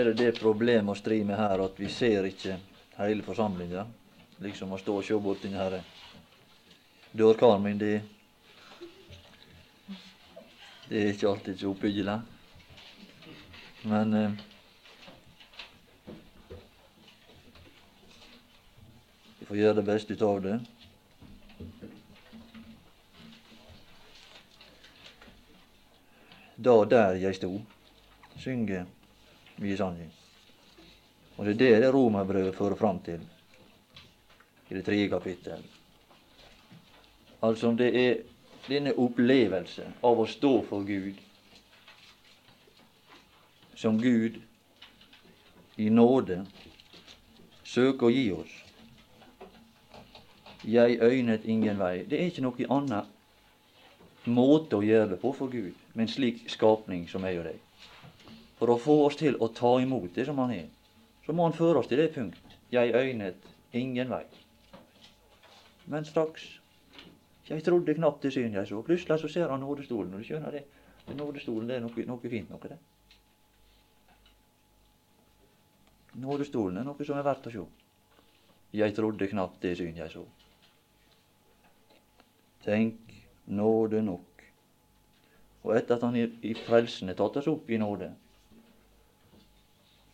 er det det problemet å stri med her at vi ser ikke hele forsamlinga. Liksom å stå og se borti her dørkaren min, det, det er ikke alltid så oppbyggelig. Men eh, vi får gjøre det beste ut av det. Da der jeg sto, synger visangen. Og det er det det romerbrevet fører fram til i det tredje kapittel. Altså om det er denne opplevelse av å stå for Gud, som Gud i nåde søker å gi oss. Jeg øynet ingen vei. Det er ikke noe annet måte å gjøre det på for Gud, med en slik skapning som jeg og deg. For å få oss til å ta imot det som Han er, så må Han føre oss til det punkt. Jeg øynet ingen vei. Men straks Jeg trodde knapt det syn jeg så. Plutselig så ser han nådestolen, og du skjønner det. Den nådestolen det er noe, noe fint noe, det. Nådestolen er noe som er verdt å se. Jeg trodde knapt det syn jeg så. Tenk nåde nok. Og etter at han i, i frelsen er tatt oss opp i nåde,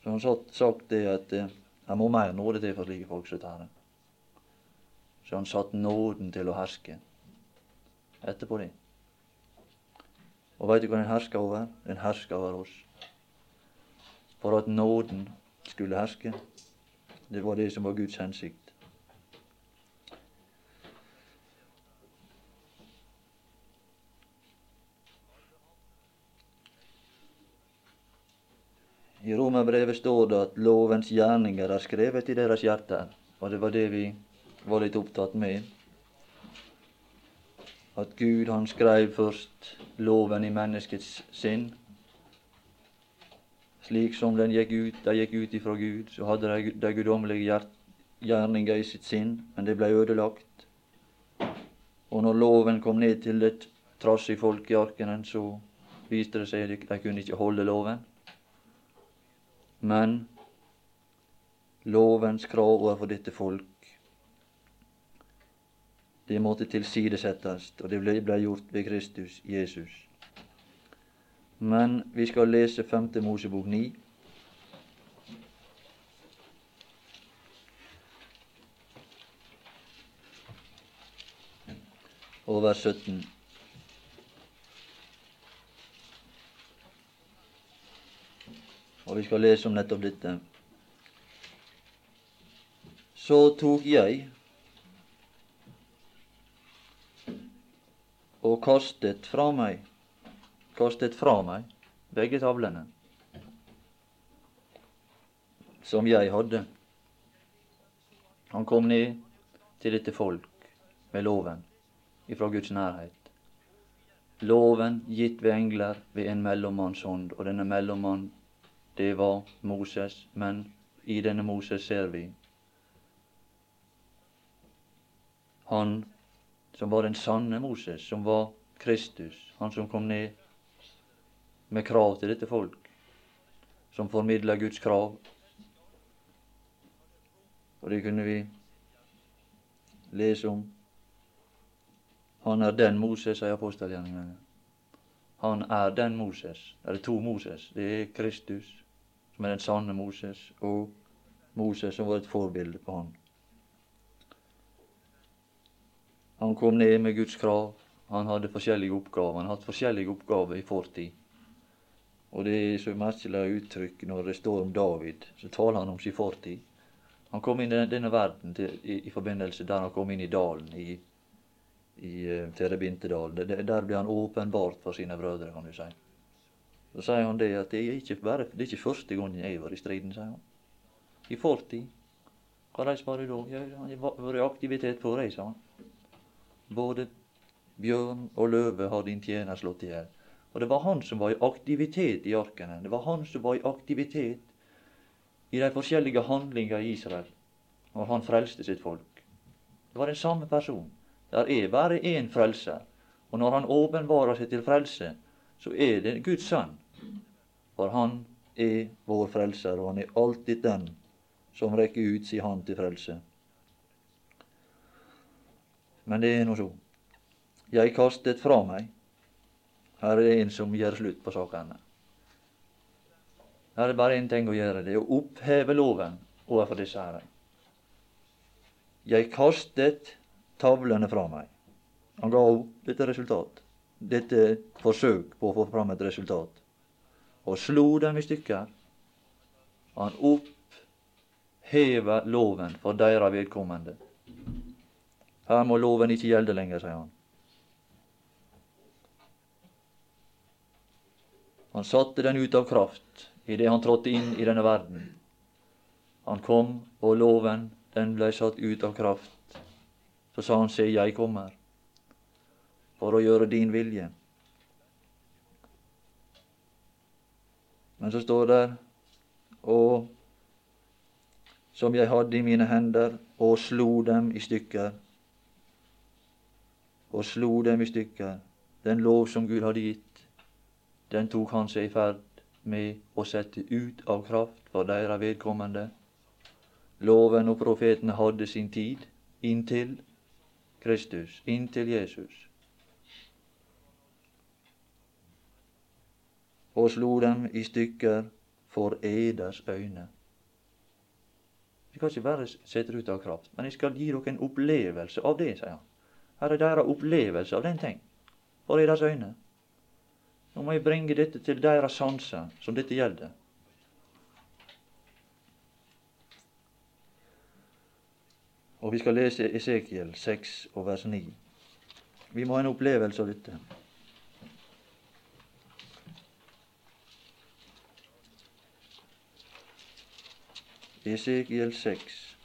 så har han sagt det at eh, han må mer nåde til for slike folk som dette. Så han satt nåden til å herske etterpå det. Og veit du hva den herska over? Den herska over oss. For at nåden skulle herske. Det var det som var Guds hensikt. I Romerbrevet står det at lovens gjerninger er skrevet i deres hjerter. Og det var det vi var litt opptatt med. At Gud han skrev først loven i menneskets sinn. Slik som den gikk ut, de gikk ut ifra Gud, så hadde de de guddommelige gjerninger i sitt sinn, men det ble ødelagt. Og når loven kom ned til et trassig folk i arkenen, så viste det seg at de kunne ikke holde loven. Men lovens krav overfor dette folk, det måtte tilsidesettes, og det ble, gjort ved Kristus Jesus. Men vi skal lese 5. Mosebok 9. Og vers 17. Og vi skal lese om nettopp dette. Så tok jeg og kastet fra meg kastet fra meg begge tavlene som jeg hadde. Han kom ned til dette folk med loven ifra Guds nærhet. Loven gitt ved engler ved en mellommannshånd, og denne mellommann det var Moses, men i denne Moses ser vi han som var den sanne Moses, som var Kristus, han som kom ned med krav til dette folk, som formidla Guds krav. Og det kunne vi lese om. Han er den Moses, sier apostelgjerningene. Han er den Moses. Det er to Moses. Det er Kristus er den sanne Moses, og Moses som var et forbilde på han. Han kom ned med Guds krav. Han hadde forskjellige oppgaver. Han hadde forskjellige oppgaver i fortid. Og det er så merkelig uttrykk når det står om David. Så taler han om sin fortid. Han kom inn i denne verden til, i, i, forbindelse der han kom inn i dalen, i, i uh, Terebintedalen. Der ble han åpenbart for sine brødre, kan du si. Så sier han det at det er ikke, bare, det er ikke første gangen jeg var i striden, sier han. I fortid. Hvordan var det da? Jeg har vært i aktivitet på jeg, sa han. Både bjørn og løve har din tjener slått i hjel. Og det var han som var i aktivitet i arkene. Det var han som var i aktivitet i de forskjellige handlinger i Israel Og han frelste sitt folk. Det var den samme person. Der er bare én frelser. Og når han åpenbarer seg til frelse, så er det Guds sønn. For han er vår frelser, og han er alltid den som rekker ut si hånd til frelse. Men det er nå så. Jeg kastet fra meg. Her er det en som gjør slutt på sakene. Her er det bare én ting å gjøre, det er å oppheve loven overfor disse her. Jeg kastet tavlene fra meg. Han ga dette resultat, dette forsøk på å få fram et resultat, og slo dem i stykker. Han opphever loven for deres vedkommende. Her må loven ikke gjelde lenger, sier han. Han satte den ut av kraft idet han trådte inn i denne verden. Han kom, og loven, den blei satt ut av kraft. Så sa han, se, jeg kommer for å gjøre din vilje. Men så står det, og som jeg hadde i mine hender, og slo dem i stykker. Og slo dem i stykker. Den lov som Gud hadde gitt den tok han seg i ferd med å sette ut av kraft for deres vedkommende. Loven og profetene hadde sin tid inntil Kristus, inntil Jesus. Og slo dem i stykker for eders øyne. Vi kan ikke bare sette ut av kraft, men jeg skal gi dere en opplevelse av det, sier han. Her er deres opplevelse av den ting, for eders øyne. Nå må jeg bringe dette til deres sanser, som dette gjelder. Og vi skal lese Esekiel 6 og vers 9. Vi må ha en opplevelse av dette. Esekiel 6.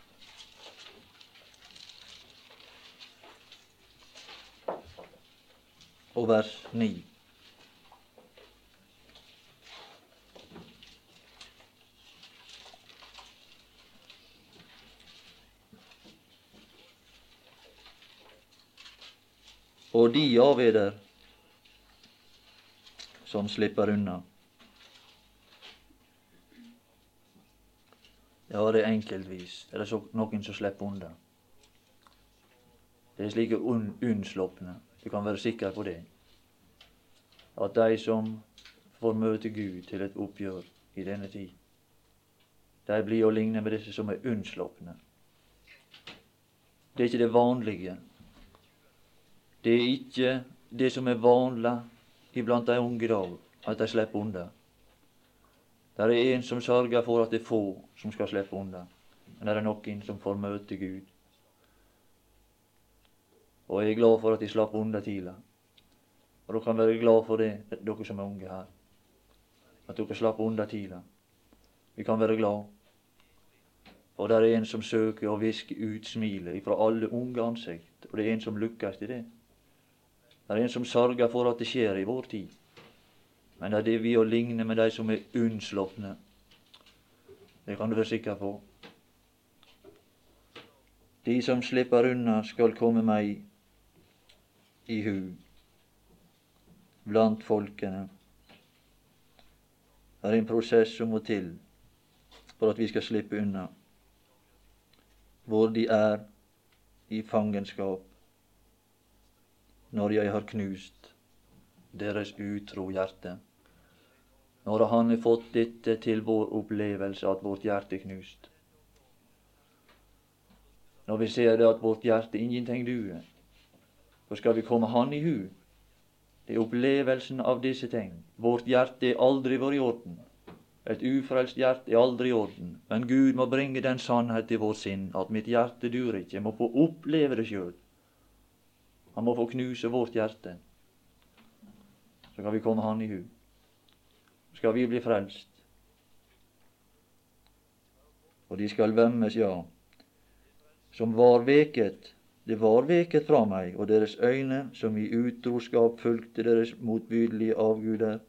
Og vers 9. og de av eder som slipper unna. Ja, det er enkeltvis. Det er noen som slipper unna. Det er slike un unnslupne. Du kan være sikker på det. At de som får møte Gud til et oppgjør i denne tid, de blir å ligne med disse som er unnslupne. Det er ikke det vanlige. Det er ikke det som er vanlig iblant de unge i dag, at de slipper unna. Det er en som sørger for at det er få som skal slippe unna. Men det er noen som får møte Gud. Og jeg er glad for at de slapp unna tidlig. Og dere kan være glad for det, dere som er unge her. At dere slapp unna tidlig. Vi kan være glad. Og det er en som søker å viske ut smilet fra alle unge ansikt. Og det er en som lykkes i det. Det er en som sørger for at det skjer i vår tid. Men det er det vi å ligne med de som er unnslupne. Det kan du være sikker på. De som slipper unna, skal komme meg i hu blant folkene. Det er en prosess som må til for at vi skal slippe unna hvor de er i fangenskap når jeg har knust deres utro hjerte. Når Han har fått dette til vår opplevelse, at vårt hjerte er knust. Når vi ser det at vårt hjerte ingenting duer, så skal vi komme Han i hu. Det er opplevelsen av disse ting. Vårt hjerte er aldri vært i orden. Et ufrelst hjerte er aldri i orden. Men Gud må bringe den sannhet til vårt sinn at mitt hjerte duer ikke. Jeg må få oppleve det sjøl. Han må få knuse vårt hjerte. Så kan vi komme Han i hu. Skal vi bli frelst. Og de skal vemmes, ja, som var veket. Det var veket fra meg, og deres øyne som i utroskap fulgte deres motbydelige avguder,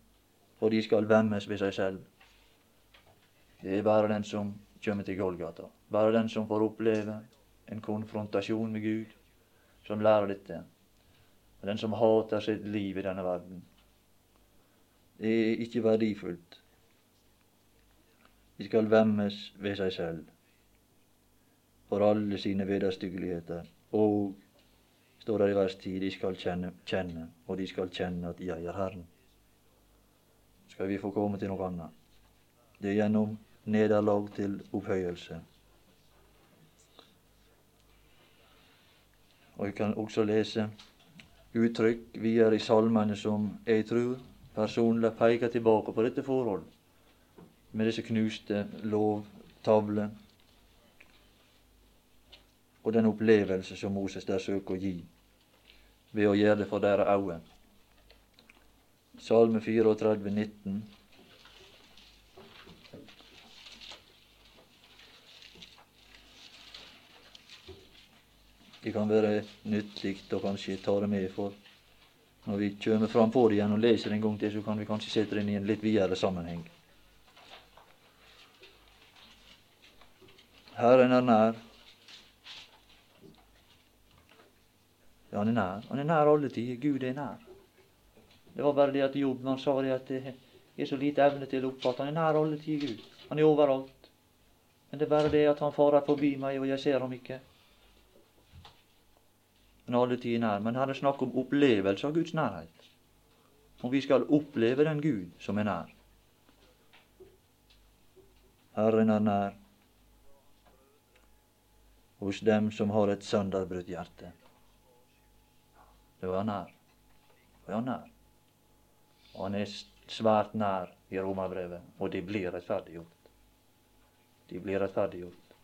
og de skal vemmes ved seg selv. Det er bare den som kommer til Golgata, bare den som får oppleve en konfrontasjon med Gud, som lærer dette og den som hater sitt liv i denne verden. Det er ikke verdifullt. De skal vemmes ved seg selv for alle sine vederstyggeligheter. Og, står det i vers 10, de skal kjenne, kjenne, og de skal kjenne at jeg er Herren. Skal vi få komme til noe annet? Det er gjennom nederlag til opphøyelse. Og jeg kan også lese uttrykk videre i salmene som jeg tror personlig peker tilbake på dette forhold med disse knuste lovtavler og den opplevelse som Moses der søker å gi ved å gjøre det for deres øyne. Salme 34, 19. Det kan være nyttig å kanskje ta det med, for når vi kommer fram på det igjen og leser en gang til, så kan vi kanskje sette det inn i en litt videre sammenheng. Herren er nær. Ja, han er nær. Han er nær alle tider. Gud er nær. Det var bare det at Jobb han sa det at det er så lite evne til å oppfatte. Han er nær alle tider, Gud. Han er overalt. Men det er bare det at han farer forbi meg, og jeg ser ham ikke men alle tider nær. Men her er snakk om opplevelse av Guds nærhet. Og vi skal oppleve den Gud som er nær. Herren er nær hos dem som har et sønderbrutt hjerte. Det var nær. Da er han nær. Og han er svært nær i romerbrevet, og de blir rettferdiggjort. De blir rettferdiggjort.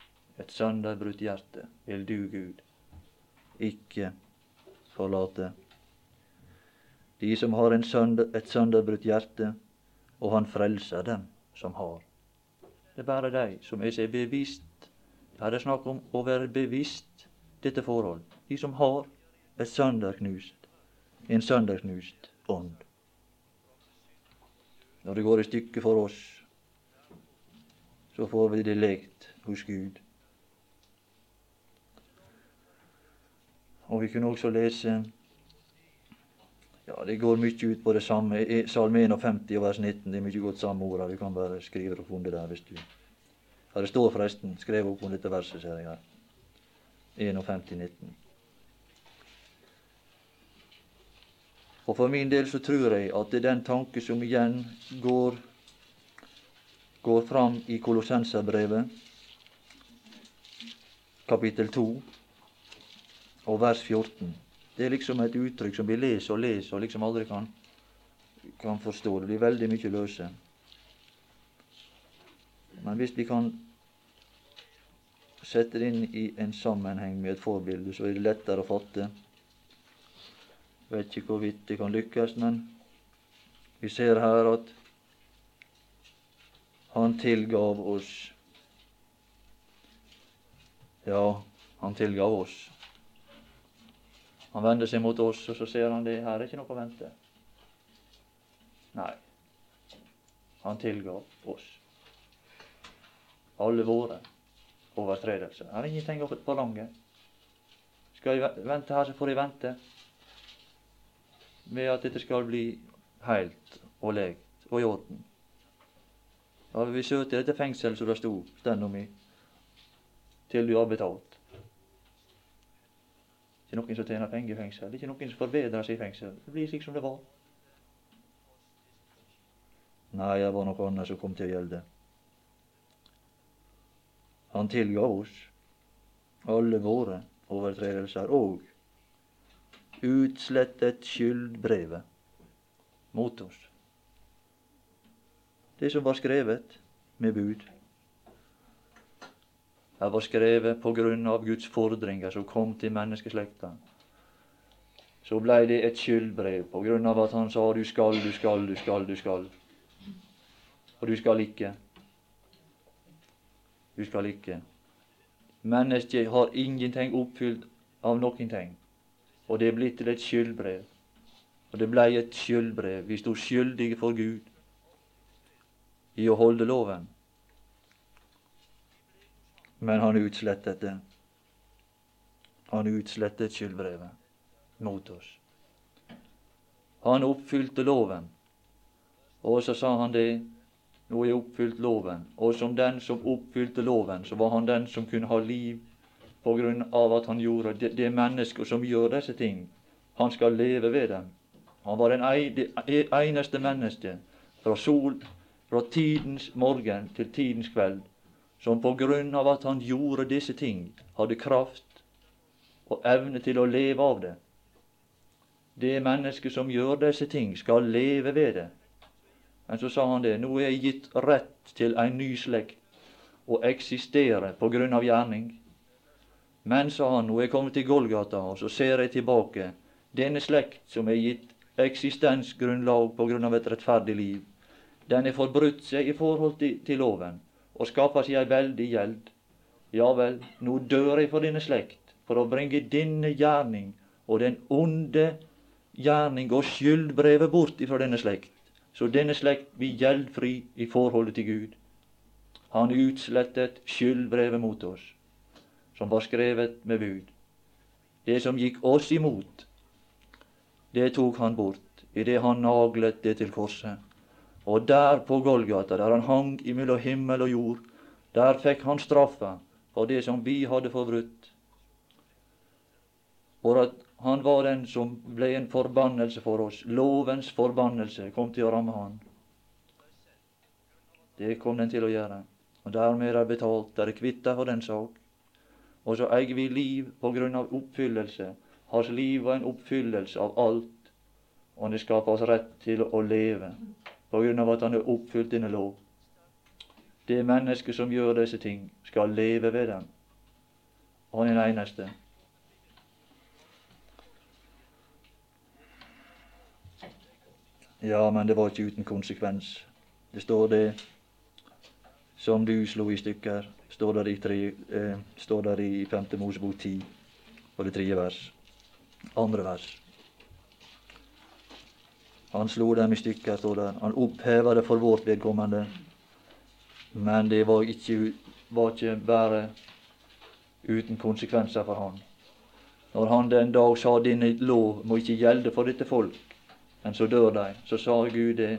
Et sønderbrutt hjerte vil du, Gud, ikke forlate. De som har sønder, et sønderbrutt hjerte, og han frelser dem som har. Det er bare de som er seg bevisst. Her er det snakk om å være bevisst dette forhold. De som har et sønderknust, en sønderknust ånd. Når det går i stykker for oss, så får vi det lekt hos Gud. Og vi kunne også lese Ja, det går mye ut på det samme. I Salme 51 vers 19. Det er mye godt samme ord. Du kan bare skrive og funne det der hvis du Ja, det står forresten skrevet opp om dette verset, ser jeg her. 51, 19. Og for min del så tror jeg at det er den tanke som igjen går, går fram i Kolossenserbrevet, kapittel 2 og vers 14. Det er liksom et uttrykk som vi leser og leser og liksom aldri kan, kan forstå. Det blir veldig mye løse. Men hvis vi kan sette det inn i en sammenheng med et forbilde, så er det lettere å fatte. Vet ikke hvorvidt det kan lykkes, men vi ser her at han tilgav oss. Ja, han tilgav oss. Han vender seg mot oss, og så ser han det her er ikke noe å vente. Nei, han tilgav oss alle våre overtredelser. Her er ingenting å forlange. Skal jeg vente her, så får jeg vente med at dette skal bli heilt og legt og i orden. Da vil vi søke dette fengselet som det sto stenda i, til du har betalt ikke noen som tjener penger i fengsel. Det er ikke noen som forbedrer seg i fengsel. Det blir slik som det var. Nei, det var noe annet som kom til å gjelde. Han tilga oss alle våre overtredelser og utslettet skyldbrevet mot oss. Det som var skrevet med bud. Det var skrevet på grunn av Guds fordringer som kom til menneskeslekta. Så blei det et skyldbrev på grunn av at han sa du skal, du skal, du skal, du skal. Og du skal ikke. Du skal ikke. Mennesket har ingenting oppfylt av noen ting. Og det er blitt til et skyldbrev. Og det blei et skyldbrev. Vi sto skyldige for Gud i å holde loven. Men han utslettet det. Han utslettet skyldbrevet mot oss. Han oppfylte loven. Og så sa han det Nå er jeg oppfylt loven. Og som den som oppfylte loven, så var han den som kunne ha liv på grunn av at han gjorde det, det mennesker som gjør disse ting. Han skal leve ved dem. Han var den e, eneste mennesket fra sol, fra tidens morgen til tidens kveld, som på grunn av at han gjorde disse ting, hadde kraft og evne til å leve av det. Det mennesket som gjør disse ting, skal leve ved det. Men så sa han det. Nå er jeg gitt rett til en ny slekt å eksistere på grunn av gjerning. Men, sa han, nå er jeg kommet til Golgata, og så ser jeg tilbake. Denne slekt som er gitt eksistensgrunnlag på grunn av et rettferdig liv, den er forbrutt seg i forhold til, til loven og skaffa seg ei veldig gjeld. Ja vel, nå dør eg for denne slekt, for å bringe denne gjerning og den onde gjerning og skyldbrevet bort ifra denne slekt, så denne slekt blir gjeldfri i forholdet til Gud. Han utslettet skyldbrevet mot oss, som var skrevet med bud. Det som gikk oss imot, det tok han bort idet han naglet det til korset. Og der på Golgata, der han hang imellom himmel og jord, der fikk han straffa for det som vi hadde forbrutt. For at han var den som ble en forbannelse for oss. Lovens forbannelse kom til å ramme han. Det kom den til å gjøre. Og dermed er det betalt. Det er kvitta for den sak. Og så eier vi liv på grunn av oppfyllelse. Hans liv var en oppfyllelse av alt. Og det skaper oss rett til å leve på grunn av at han har oppfylt denne lov. Det mennesket som gjør disse ting, skal leve ved dem. Han er den eneste. Ja, men det var ikke uten konsekvens. Det står det som du slo i stykker, står der i, tre, eh, står der i 5. Mosebok 10, og det tredje vers. Andre vers. Han slo dem i stykker, står det. Han oppheva det for vårt vedkommende. Men det var ikke, var ikke bare uten konsekvenser for han. Når han den dag sa denne lov må ikke gjelde for dette folk, men så dør de. Så sa Gud det.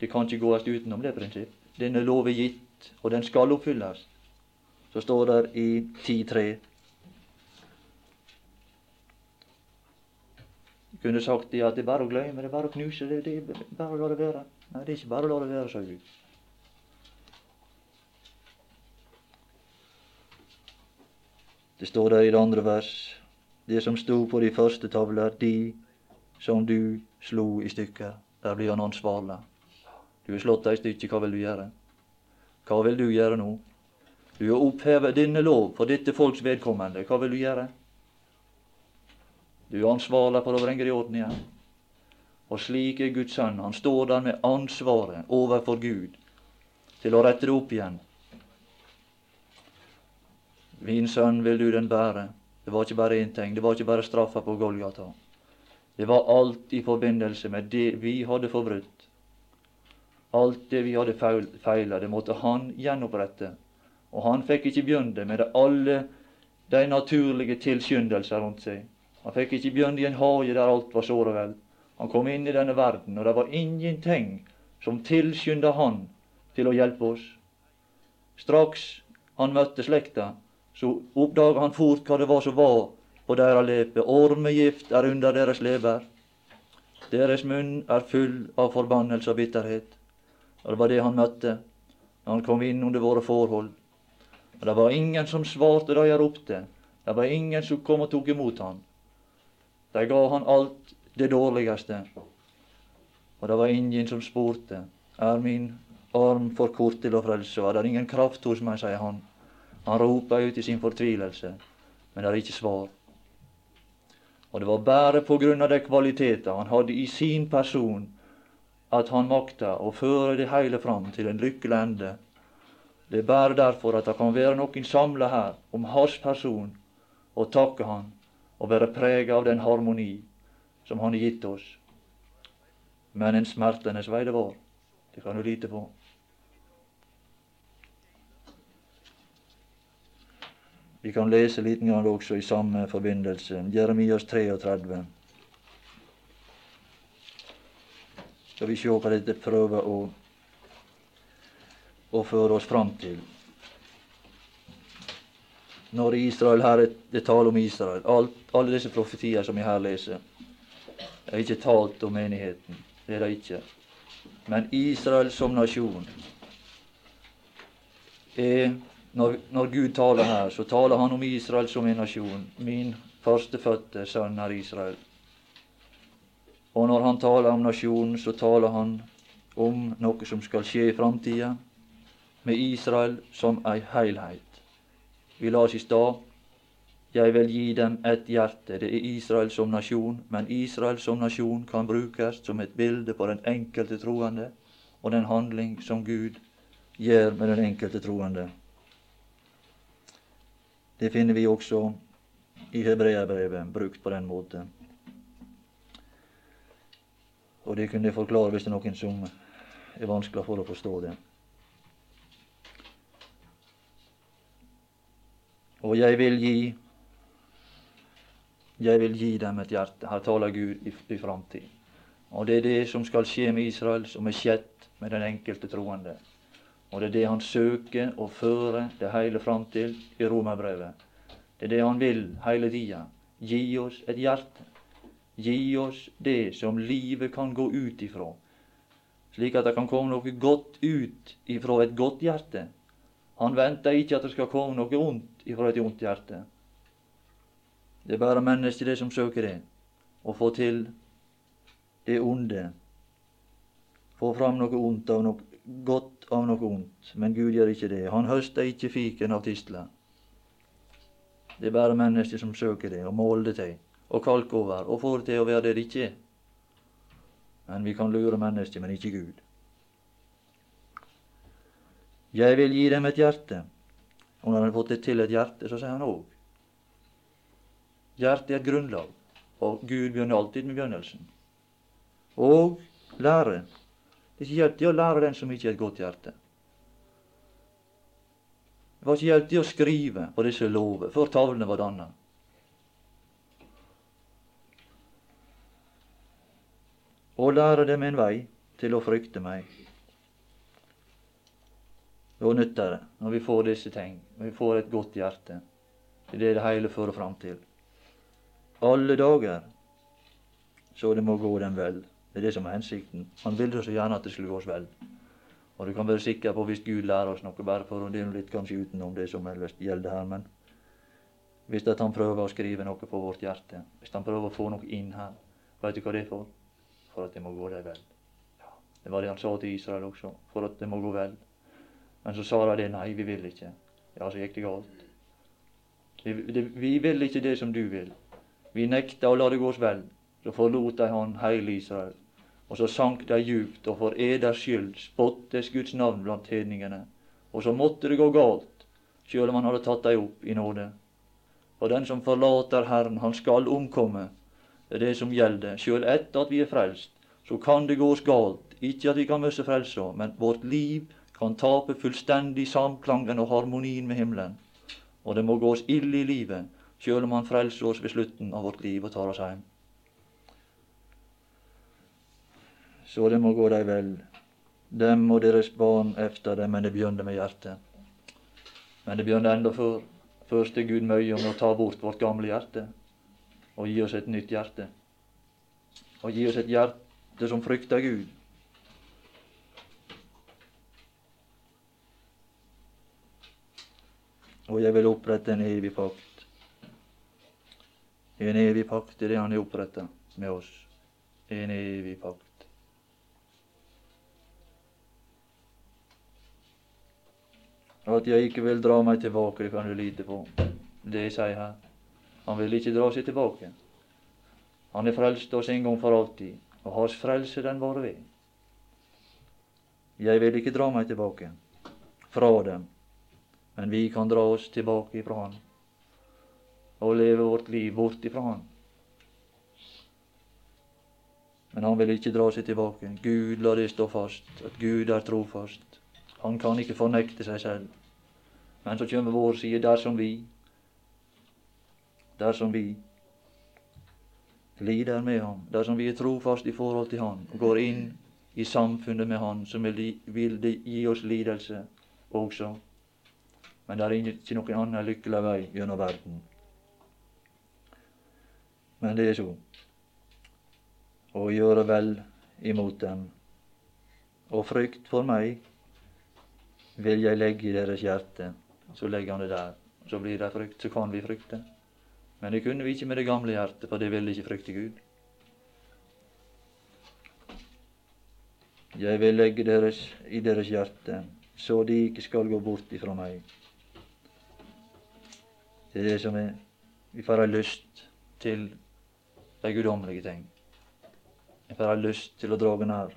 Det kan ikke gås utenom det prinsipp. Denne lov er gitt, og den skal oppfylles. Så står det i 10.3. kunne sagt det at det er bare å glemme, det er bare å knuse, det, det er bare å la det være. Nei, det er ikke bare å la det være, sa Gud. Det står der i det andre vers, det som sto på de første tavler, de som du slo i stykker. Der blir han ansvarlig. Du har slått deg i stykker, hva vil du gjøre? Hva vil du gjøre nå? Du har opphevet denne lov for dette folks vedkommende. Hva vil du gjøre? Du er ansvarlig for å bringe det i orden igjen. Og slik er Guds sønn. Han står der med ansvaret overfor Gud til å rette det opp igjen. Min sønn vil du den bære. Det var ikke bare én ting. Det var ikke bare straffa på Golgata. Det var alt i forbindelse med det vi hadde forbrutt. Alt det vi hadde feila, det måtte han gjenopprette. Og han fikk ikke begynne med alle de naturlige tilskyndelser rundt seg. Han fikk ikke begynne i en hage der alt var såre vel. Han kom inn i denne verden, og det var ingenting som tilskynda han til å hjelpe oss. Straks han møtte slekta, så oppdaga han fort hva det var som var på deres lepe. Ormegift er under deres lever. Deres munn er full av forbannelse og bitterhet. Og det var det han møtte når han kom inn under våre forhold. Og det var ingen som svarte da jeg ropte. Det var ingen som kom og tok imot han. De ga han alt det dårligste. Og det var ingen som spurte. Er min arm for kort til å frelse? Er det ingen kraft hos meg, sier han. Han roper ut i sin fortvilelse, men det er ikke svar. Og det var bare på grunn av de kvaliteter han hadde i sin person, at han makta å føre det hele fram til en lykkelig ende. Det er bare derfor at det kan være noen samla her om hans person, og takke han, og være prega av den harmoni som han har gitt oss. Men en smertenes vei det var, det kan du lite på. Vi kan lese litt grann også i samme forbindelse. Jeremias 33. Skal vi se hva dette prøver å å føre oss fram til. Når Israel her er det tale om Israel, alt, alle disse profetier som jeg her leser, er ikke talt om menigheten. Det er det ikke. Men Israel som nasjon er når, når, Gud taler her, så taler han om Israel som en nasjon. Min førstefødte sønn er Israel. Og når han taler om nasjonen, så taler han om noe som skal skje i framtida, med Israel som ei heilheit. Vi las i stad jeg vil gi dem et hjerte. Det er Israel som nasjon, men Israel som nasjon kan brukes som et bilde på den enkelte troende og den handling som Gud gjør med den enkelte troende. Det finner vi også i hebreerbrevet brukt på den måten. Og det kunne jeg forklare hvis det er noen som er vanskelig for å forstå det. Og jeg vil gi jeg vil gi dem et hjerte. Her taler Gud i, i framtid. Og det er det som skal skje med Israel, som er skjedd med den enkelte troende. Og det er det han søker å føre det hele fram til i romerbrevet. Det er det han vil hele tida. Gi oss et hjerte. Gi oss det som livet kan gå ut ifra, slik at det kan komme noe godt ut ifra et godt hjerte. Han venter ikke at det skal komme noe ondt ifra et ondt hjerte. Det er bare mennesker det som søker det, å få til det onde. Få fram noe ondt av noe godt av noe ondt. Men Gud gjør ikke det. Han høster ikke fiken av tistler. Det er bare mennesker som søker det og måler det til og kalker over og får til å være det det ikke er. Men vi kan lure mennesker, men ikke Gud. Jeg vil gi dem et hjerte. Og når han har fått det til et hjerte, så sier han òg Hjertet er et grunnlag, og Gud begynner alltid med begynnelsen. Og lære. Det er ikke hjelp til å lære den som ikke har et godt hjerte. Det var ikke hjelp til å skrive på disse lover før tavlene var danna. og lære dem en vei til å frykte meg. Da nytter det, når vi får disse ting, når vi får et godt hjerte. Det er det det hele fører fram til. Alle dager så det må gå dem vel. Det er det som er hensikten. Han ville så gjerne at det skulle gå oss vel. Og du kan være sikker på hvis Gud lærer oss noe, bare for å dele litt kanskje utenom det som ellers gjelder her, men hvis at han prøver å skrive noe på vårt hjerte, hvis han prøver å få noe inn her, vet du hva det er for? for at det må gå deg vel. Ja, det var det han sa til Israel også, for at det må gå vel. Men så sa de nei, vi vil ikke. Ja, så gikk det galt. Vi, det, vi vil ikke det som du vil. Vi nekta å la det gå oss vel. Så forlot de han hele Israel. Og så sank de djupt, og for eders skyld spottes Guds navn blant hedningene. Og så måtte det gå galt, sjøl om han hadde tatt dem opp i nåde. For den som forlater Herren, han skal omkomme. Det er det som gjelder. Sjøl etter at vi er frelst, så kan det gå oss galt. Ikke at vi kan miste frelsa, men vårt liv kan tape fullstendig samklangen og harmonien med himmelen. Og det må gå oss ille i livet, sjøl om Han frelser oss ved slutten av vårt liv og tar oss hjem. Så det må gå dei vel, dem og deres barn efter dem, men det begynner med hjertet. Men det begynner enda før. Først er Gud møye om å ta bort vårt gamle hjerte og gi oss et nytt hjerte. Og gi oss et hjerte som frykter Gud. Og jeg vil opprette en evig pakt. En evig pakt er det han har oppretta med oss. En evig pakt. At jeg ikke vil dra meg tilbake, det kan du lite på. Det jeg sier her. Han vil ikke dra seg tilbake. Han er frelst oss en gang for alltid, og hans frelse den varer ved. Jeg vil ikke dra meg tilbake fra dem, men vi kan dra oss tilbake ifra Han og leve vårt liv bort ifra Han. Men han vil ikke dra seg tilbake. Gud la det stå fast, at Gud er trofast. Han kan ikke fornekte seg selv. Men så kommer vår side dersom vi dersom vi lider med ham, dersom vi er trofast i forhold til ham og går inn i samfunnet med ham som vil gi oss lidelse også. Men det er ikke noen annen lykkelig vei gjennom verden. Men det er så. Å gjøre vel imot dem. Og frykt for meg vil jeg legge i deres hjerte. Så legger han det der. Så blir det frykt. Så kan vi frykte. Men det kunne vi ikke med det gamle hjertet, for det ville ikke frykte Gud. Jeg vil legge deres i deres hjerte, så de ikke skal gå bort ifra meg. Det er det som er Vi får ha lyst til de guddommelige ting. Vi får ha lyst til å dra nær.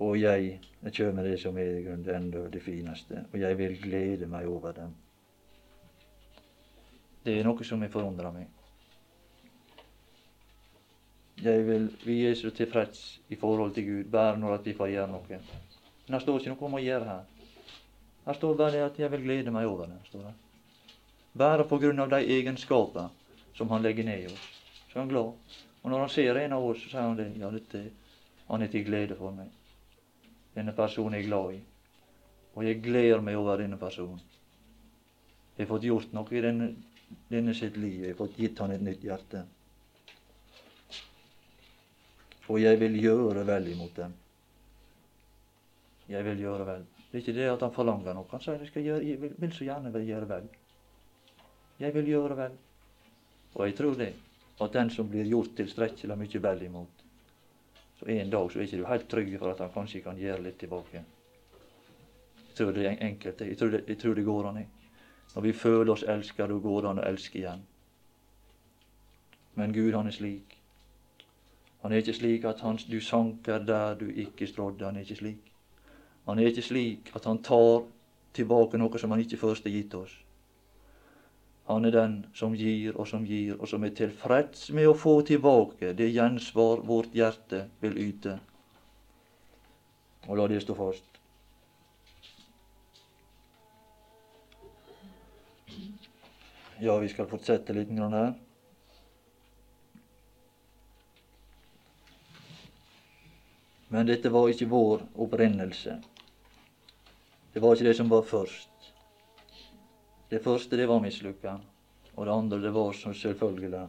Og jeg det kjem det som er det enda det fineste, og jeg vil glede meg over dem. Det er noe som har forundra meg. Jeg vil, vi er så tilfreds i forhold til Gud bare når vi får gjøre noe. Men det står ikke noe om å gjøre her. Her står bare at 'jeg vil glede meg over det'. står det. Bare på grunn av de egenskaper som han legger ned i oss. Så er han glad. Og når han ser en av oss, så sier han det. Ja, dette, han er til glede for meg. Denne personen er jeg glad i. Og jeg gleder meg over denne personen. Jeg har fått gjort noe i denne, denne sitt liv. Jeg har fått gitt han et nytt hjerte og jeg vil gjøre vel imot dem. Jeg vil gjøre vel. Det er ikke det at han forlanger noe. Han sier jeg, gjøre, jeg vil, vil, så gjerne vil gjøre vel. Jeg vil gjøre vel. Og jeg tror det, at den som blir gjort tilstrekkelig mye vel imot, så en dag så er ikke du helt trygg for at han kanskje kan gjøre litt tilbake. Jeg tror det er enkelt. Jeg tror det, jeg tror det går an. Når vi føler oss elsket, da går det an å elske igjen. Men Gud, han er slik han er ikke slik at han, du sanker der du ikke strådde. Han er ikke slik. Han er ikke slik at han tar tilbake noe som han ikke først har gitt oss. Han er den som gir og som gir, og som er tilfreds med å få tilbake det gjensvar vårt hjerte vil yte. Og la det stå fast. Ja, vi skal fortsette litt her. Men dette var ikke vår opprinnelse. Det var ikke det som var først. Det første, det var mislykka. Og det andre, det var som selvfølgelig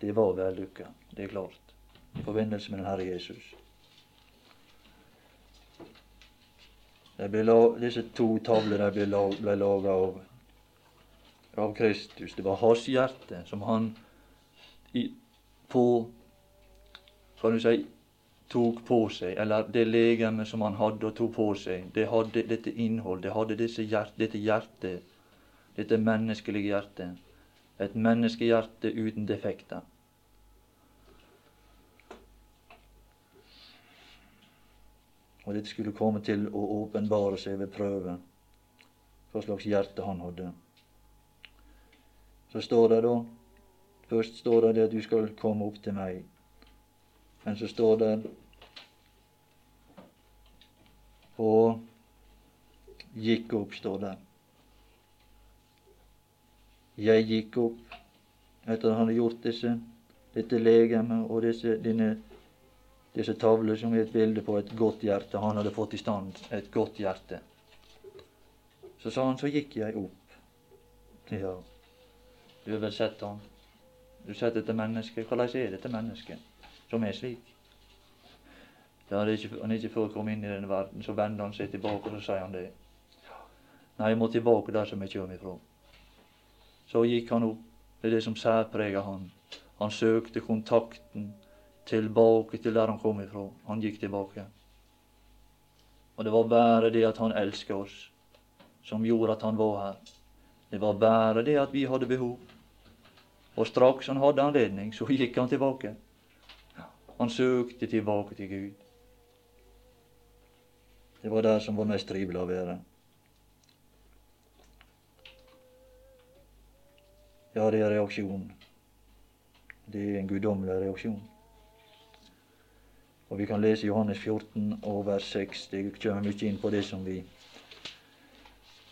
Det var vellykka. Det er klart. I forbindelse med den Herre Jesus. disse to tavlene ble, ble laga av, av Kristus. Det var hans hjerte som han i, på Kan du si tok på seg, eller det legeme som han hadde og tok på seg, det hadde dette innhold, det hadde hjert, dette hjertet, dette menneskelige hjertet. Et menneskehjerte uten defekter. Og dette skulle komme til å åpenbare seg ved prøve hva slags hjerte han hadde. Så står det da Først står det at du skal komme opp til meg. Men så står det og gikk opp, står det. Jeg gikk opp etter at han hadde gjort disse, dette legemet og disse, dine, disse tavler som er et bilde på et godt hjerte. Han hadde fått i stand et godt hjerte. Så sa han, så gikk jeg opp. Ja, du har vel sett han. Du har sett dette mennesket. Hvordan er dette mennesket? Som er slik. Da han ikke, han ikke før kom inn i denne verden, så vender han seg tilbake og så sier han det. Nei, jeg må tilbake der som jeg kommer ifra. Så gikk han opp. Det er det som særpreger han. Han søkte kontakten tilbake til der han kom ifra. Han gikk tilbake. Og det var bare det at han elsket oss, som gjorde at han var her. Det var bare det at vi hadde behov. Og straks han hadde anledning, så gikk han tilbake. Han søkte tilbake til Gud. Det var der som var mest trivelig å være. Ja, det er reaksjon. Det er en guddommelig reaksjon. Og Vi kan lese Johannes 14 og vers 6. Det kommer mye inn på det som vi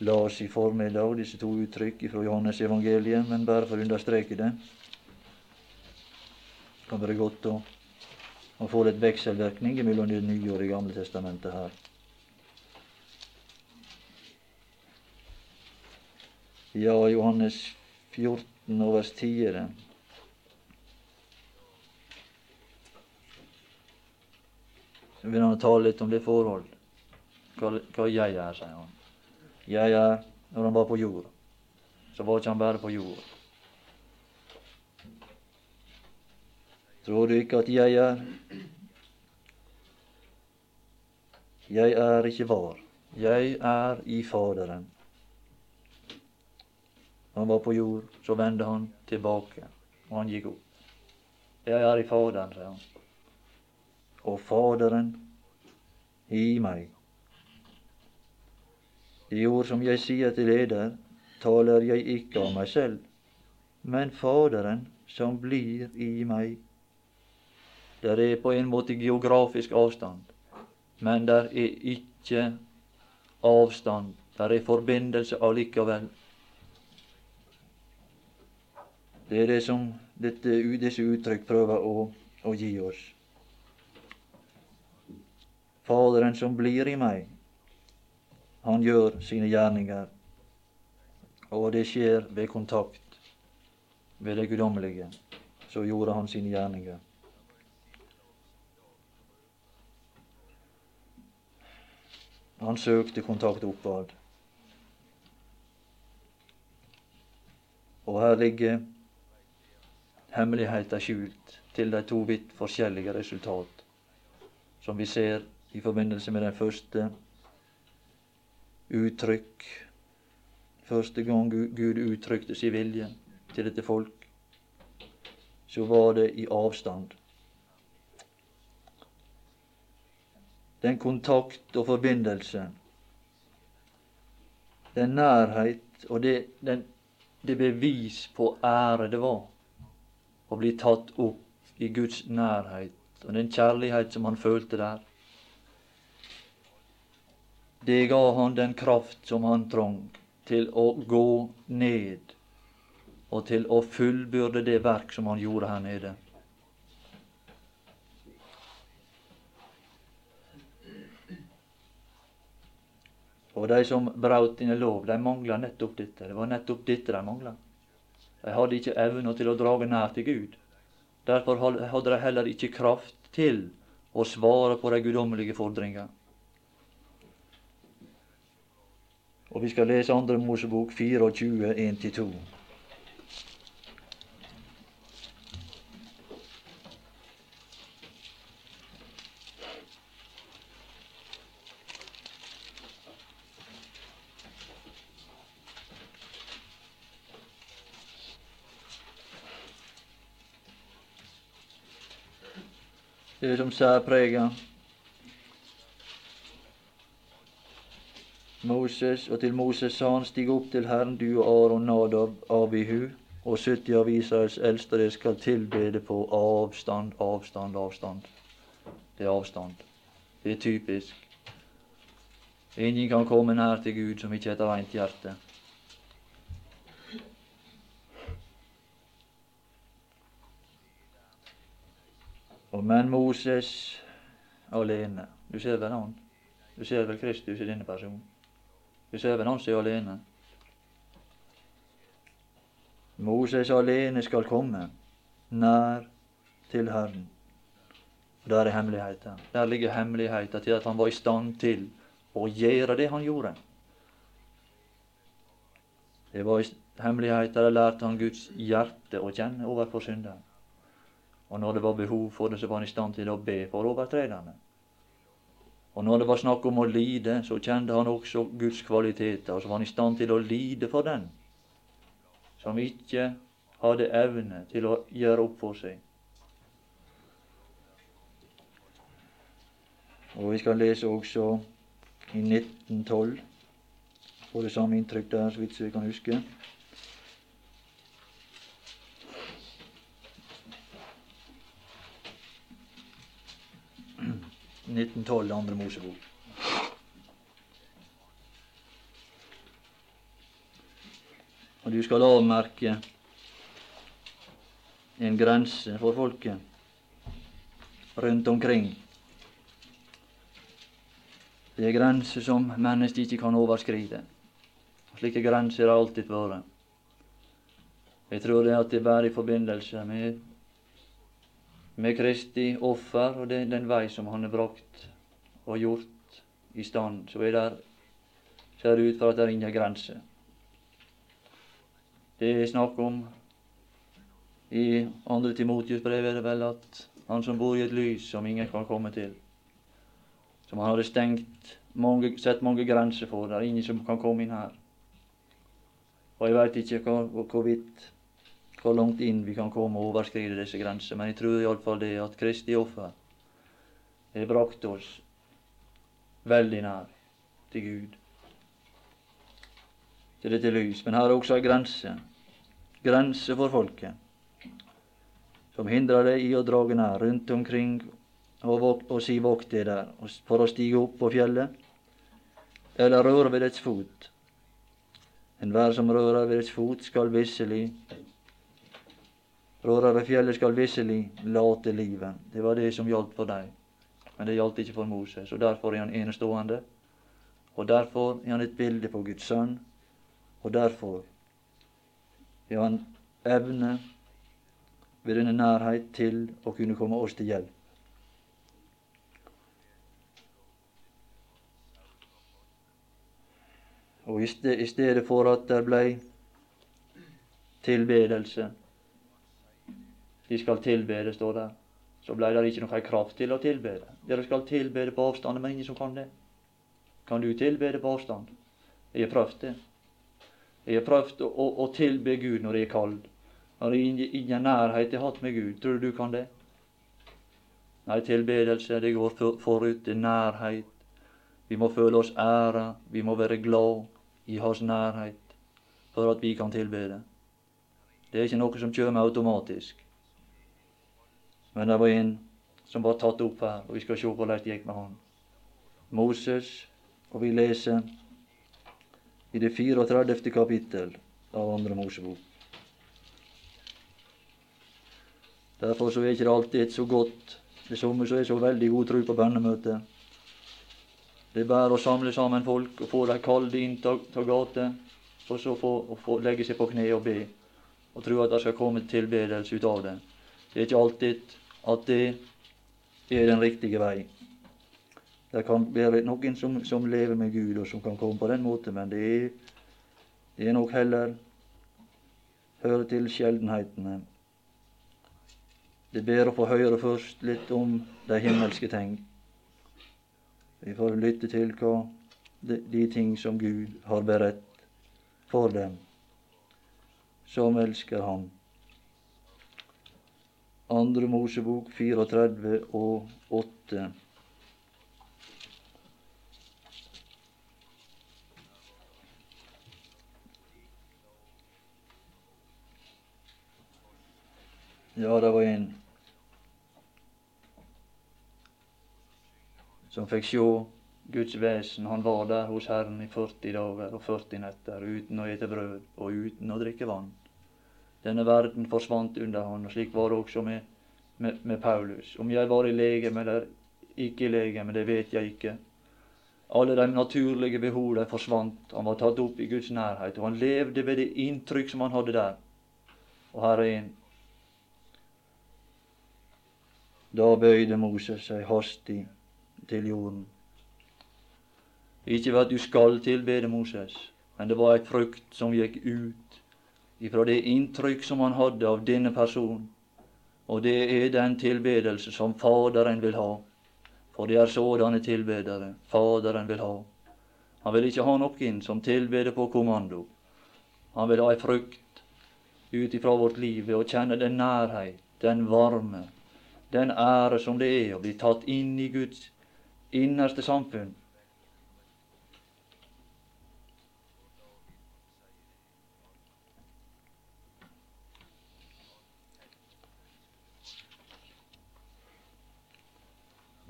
la oss i formiddag, disse to uttrykk fra Johannes evangeliet, men bare for å understreke det kan være godt å og får et vekselvirkning mellom Det nye og Det gamle testamentet her. Ja, Johannes 14 og vers 10 er det. Så vil han tale litt om det forhold. Hva, hva jeg er, sier han. Jeg er Når han var på jord, så var ikke han bare på jord. Tror du ikke at jeg er? Jeg er ikke var. Jeg er i Faderen. Han var på jord, så vendte han tilbake, og han gikk opp. Jeg er i Faderen, sa han og Faderen i meg. De ord som jeg sier til eder, taler jeg ikke av meg selv, men Faderen som blir i meg. Der er på en måte geografisk avstand, men der er ikke avstand. Der er forbindelse allikevel. Det er det som dette, disse uttrykk prøver å, å gi oss. Faderen som blir i meg, han gjør sine gjerninger. Og det skjer ved kontakt med det guddommelige. Så gjorde han sine gjerninger. Han søkte kontakt oppad. Og her ligger hemmeligheta skjult til de to vidt forskjellige resultat som vi ser i forbindelse med den første uttrykk Første gang Gud uttrykte sin vilje til dette folk, så var det i avstand. Den kontakt og forbindelse, den nærhet og det, den, det bevis på ære det var å bli tatt opp i Guds nærhet, og den kjærlighet som han følte der. Det ga han den kraft som han trong til å gå ned og til å fullbyrde det verk som han gjorde her nede. Og de som brøt dine lov, de mangla nettopp dette. Det var nettopp dette de mangla. De hadde ikke evne til å drage nær til Gud. Derfor hadde de heller ikke kraft til å svare på de guddommelige fordringer. Og vi skal lese Andre Mosebok 24, 1-2. Det som særpreger Moses, og til Moses sa han, stig opp til Herren, du og Aron, Nadab, Abihu og 70 av Israels eldste, dere skal tilbede på avstand, avstand, avstand. Det er avstand. Det er typisk. Ingen kan komme nær til Gud som ikke har et rent hjerte. Men Moses alene. Du ser vel han? Du ser vel Kristus i denne personen? ser vel han er alene. Moses alene skal komme nær til Herren. Der er hemmeligheten. Der ligger hemmeligheten til at han var i stand til å gjøre det han gjorde. Det var hemmeligheten der lærte han Guds hjerte å kjenne overfor synderen. Og når det var behov for det, så var han i stand til å be for overtrederne. Og når det var snakk om å lide, så kjente han også Guds kvaliteter, og så var han i stand til å lide for den som ikke hadde evne til å gjøre opp for seg. Og vi skal lese også i 1912. Får det samme inntrykk der, så vidt vi kan huske. 1912, andre Mosebok. Og du skal avmerke en grense for folket. rundt omkring. Det er grenser som mennesket ikke kan overskride. Slike grenser har alltid vært. Jeg tror det at det er bare i forbindelse med, med Kristi offer og den, den vei som Han har brakt og gjort i stand, så er der, ser det ut for at det er ingen grenser. Det er snakk om i andre Timotius brev er det vel at han som bor i et lys som ingen kan komme til, som han hadde stengt mange, sett mange grenser for, det er ingen som kan komme inn her. Og jeg veit ikke hvorvidt hvor hvor langt inn vi kan komme og overskride disse grenser, men jeg tror iallfall det at Kristi offer har brakt oss veldig nær til Gud, til dette lys. Men her er også ei grense. Grense for folket. Som hindrer deg i å drage nær rundt omkring og, og si vokt det der, for å stige opp på fjellet, eller røre ved dets fot. Enhver som rører ved dets fot, skal visselig Rører fjellet skal visselig late livet. Det var det som gjaldt for deg. Men det gjaldt ikke for Moses. Og derfor er han enestående. Og derfor er han et bilde på Guds sønn. Og derfor er han evne ved denne nærhet til å kunne komme oss til hjelp. Og i stedet for at det blei tilbedelse De skal tilbede, står der. Så blei det ikke noe kraft til å tilbede. Dere skal tilbede på avstand, men ingen som kan det. Kan du tilbede på avstand? Jeg har prøvd det. Jeg har prøvd å, å, å tilbe Gud når jeg er kald. Har ingen, ingen nærhet jeg har hatt med Gud. Tror du du kan det? Nei, tilbedelse, det går for, forut til nærhet. Vi må føle oss æra, vi må være glad i Hans nærhet for at vi kan tilbede. Det er ikke noe som kommer automatisk. Men det var en som var tatt opp her, og vi skal se hvordan det gikk med han. Moses, og vi leser i det 34. kapittel av Andre Mosebok. Derfor så er ikke det alltid så godt. Det somme som er så veldig god tro på bønnemøtet. Det er bare å samle sammen folk og få dem kalde inn til gata, og så få, og få legge seg på kne og be, og tro at det skal komme tilbedelse ut av det. Det er ikke alltid at det er den riktige vei. Det kan være noen som, som lever med Gud, og som kan komme på den måten, men det er, det er nok heller hører til sjeldenhetene. Det er bedre å få høre først litt om de himmelske ting. Vi får lytte til hva de, de ting som Gud har beredt for dem som elsker Ham. Andre Mosebok 34 og 8. Ja, det var en som fikk sjå Guds vesen. Han var der hos Herren i 40 dager og 40 netter uten å ete brød og uten å drikke vann. Denne verden forsvant under han, og slik var det også med, med, med Paulus. Om jeg var i legeme eller ikke i legeme, det vet jeg ikke. Alle de naturlige behov forsvant. Han var tatt opp i Guds nærhet, og han levde ved det inntrykk som han hadde der. Og her er en. Da bøyde Moses seg hastig til jorden. Ikke ved at du skal tilbede Moses, men det var et frukt som gikk ut ifra det inntrykk som han hadde av denne personen. Og det er den tilbedelse som Faderen vil ha. For det er sådanne tilbedere Faderen vil ha. Han vil ikke ha noen som tilbeder på kommando. Han vil ha ei frukt ut ifra vårt liv ved å kjenne den nærhet, den varme, den ære som det er å bli tatt inn i Guds innerste samfunn.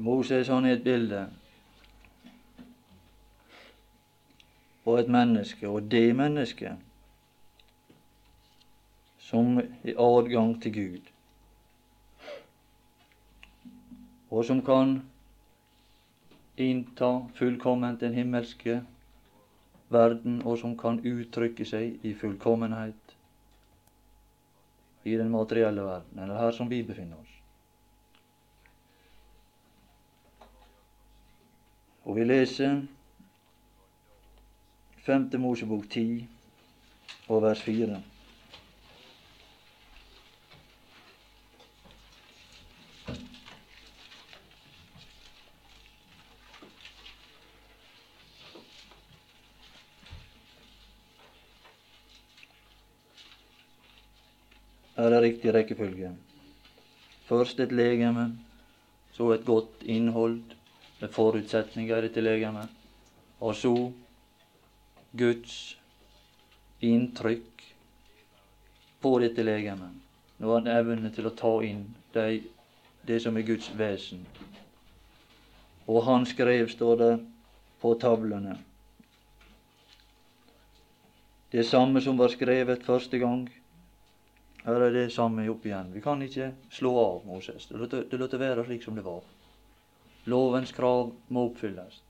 Moses han er et bilde på et menneske, og det mennesket som i adgang til Gud. og som kan innta fullkomment den himmelske verden, og som kan uttrykke seg i fullkommenhet i den materielle verden, eller her som vi befinner oss. Og vi leser 5. Mosebok 10 og vers 4. er det riktig rekkefølge. Først et legeme, så et godt innhold med forutsetninger i dette legemet, og så Guds inntrykk på dette legemet. Nå har han evner til å ta inn det, det som er Guds vesen. Og han skrev, står det, på tavlene. Det samme som var skrevet første gang her er det samme opp igjen. Vi kan ikke slå av Moses. Det lot være slik som det var. Lovens krav må oppfylles.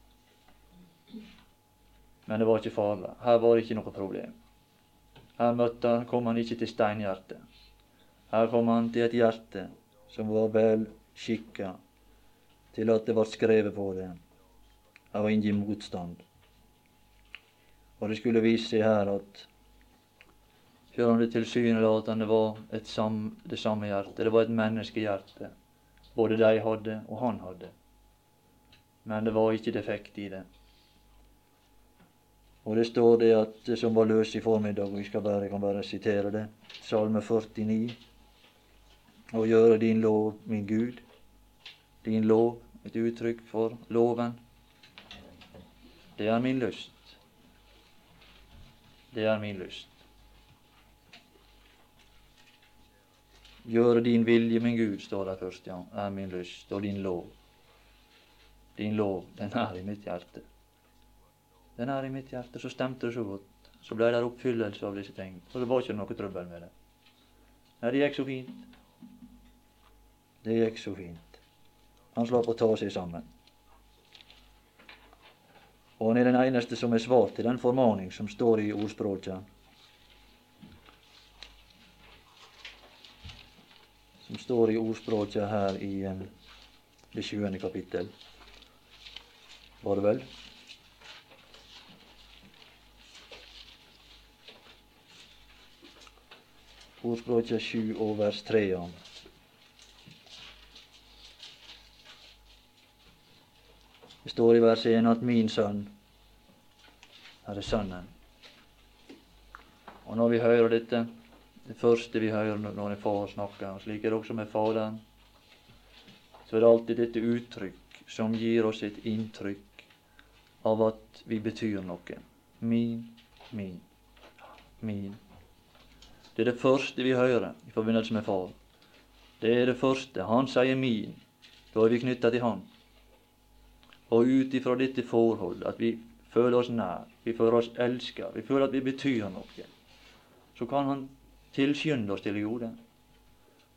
Men det var ikke farlig. Her var det ikke noe problem. Her møtte, kom han ikke til steinhjertet. Her kom han til et hjerte som var vel skikka til at det ble skrevet på det. Det var ingen motstand. Og det skulle vise seg her at selv om det tilsynelatende var sam, det samme hjertet. Det var et menneskehjerte. Både de hadde, og han hadde. Men det var ikke defekt i det. Og det står det at som var løs i formiddag, og skal bare, kan bare sitere det, Salme 49. Å gjøre din lov, min Gud. Din lov, et uttrykk for loven. Det er min lyst. Det er min lyst. Gjøre din vilje, min Gud, står det først, ja, er min lyst, og din lov. Din lov, den er i mitt hjerte. Den er i mitt hjerte. Så stemte det så godt. Så ble det oppfyllelse av disse ting. Så det var ikke noe trøbbel med det. Nei, det gikk så fint. Det gikk så fint. Han slapp å ta seg sammen. Og han er den eneste som er svar til den formaning som står i ordspråket. som står i ordspråket her i eh, det sjuende kapittel. Var det vel? Ordspråket 7 og vers 3. Ja. Det står i vers 1 at 'min sønn' er det Sønnen. Og når vi hører dette det første vi hører når en far snakker. Og slik er det også med Faderen. Så er det alltid dette uttrykk som gir oss et inntrykk av at vi betyr noe. Min, min, min. Det er det første vi hører i forbindelse med far. Det er det første. Han sier 'min'. Da er vi knytta til han. Og ut ifra dette forhold, at vi føler oss nær, vi føler oss elska, vi føler at vi betyr noe, så kan han tilskynde oss til det.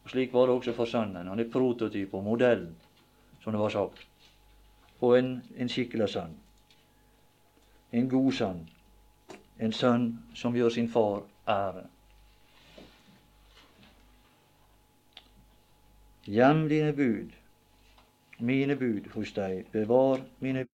Og Slik var det også for sønnen. Han er prototyp og modell, som det var sagt, og en, en skikkelig sønn. En god sønn. En sønn som gjør sin far ære. Gjem dine bud, mine bud hos deg, bevar mine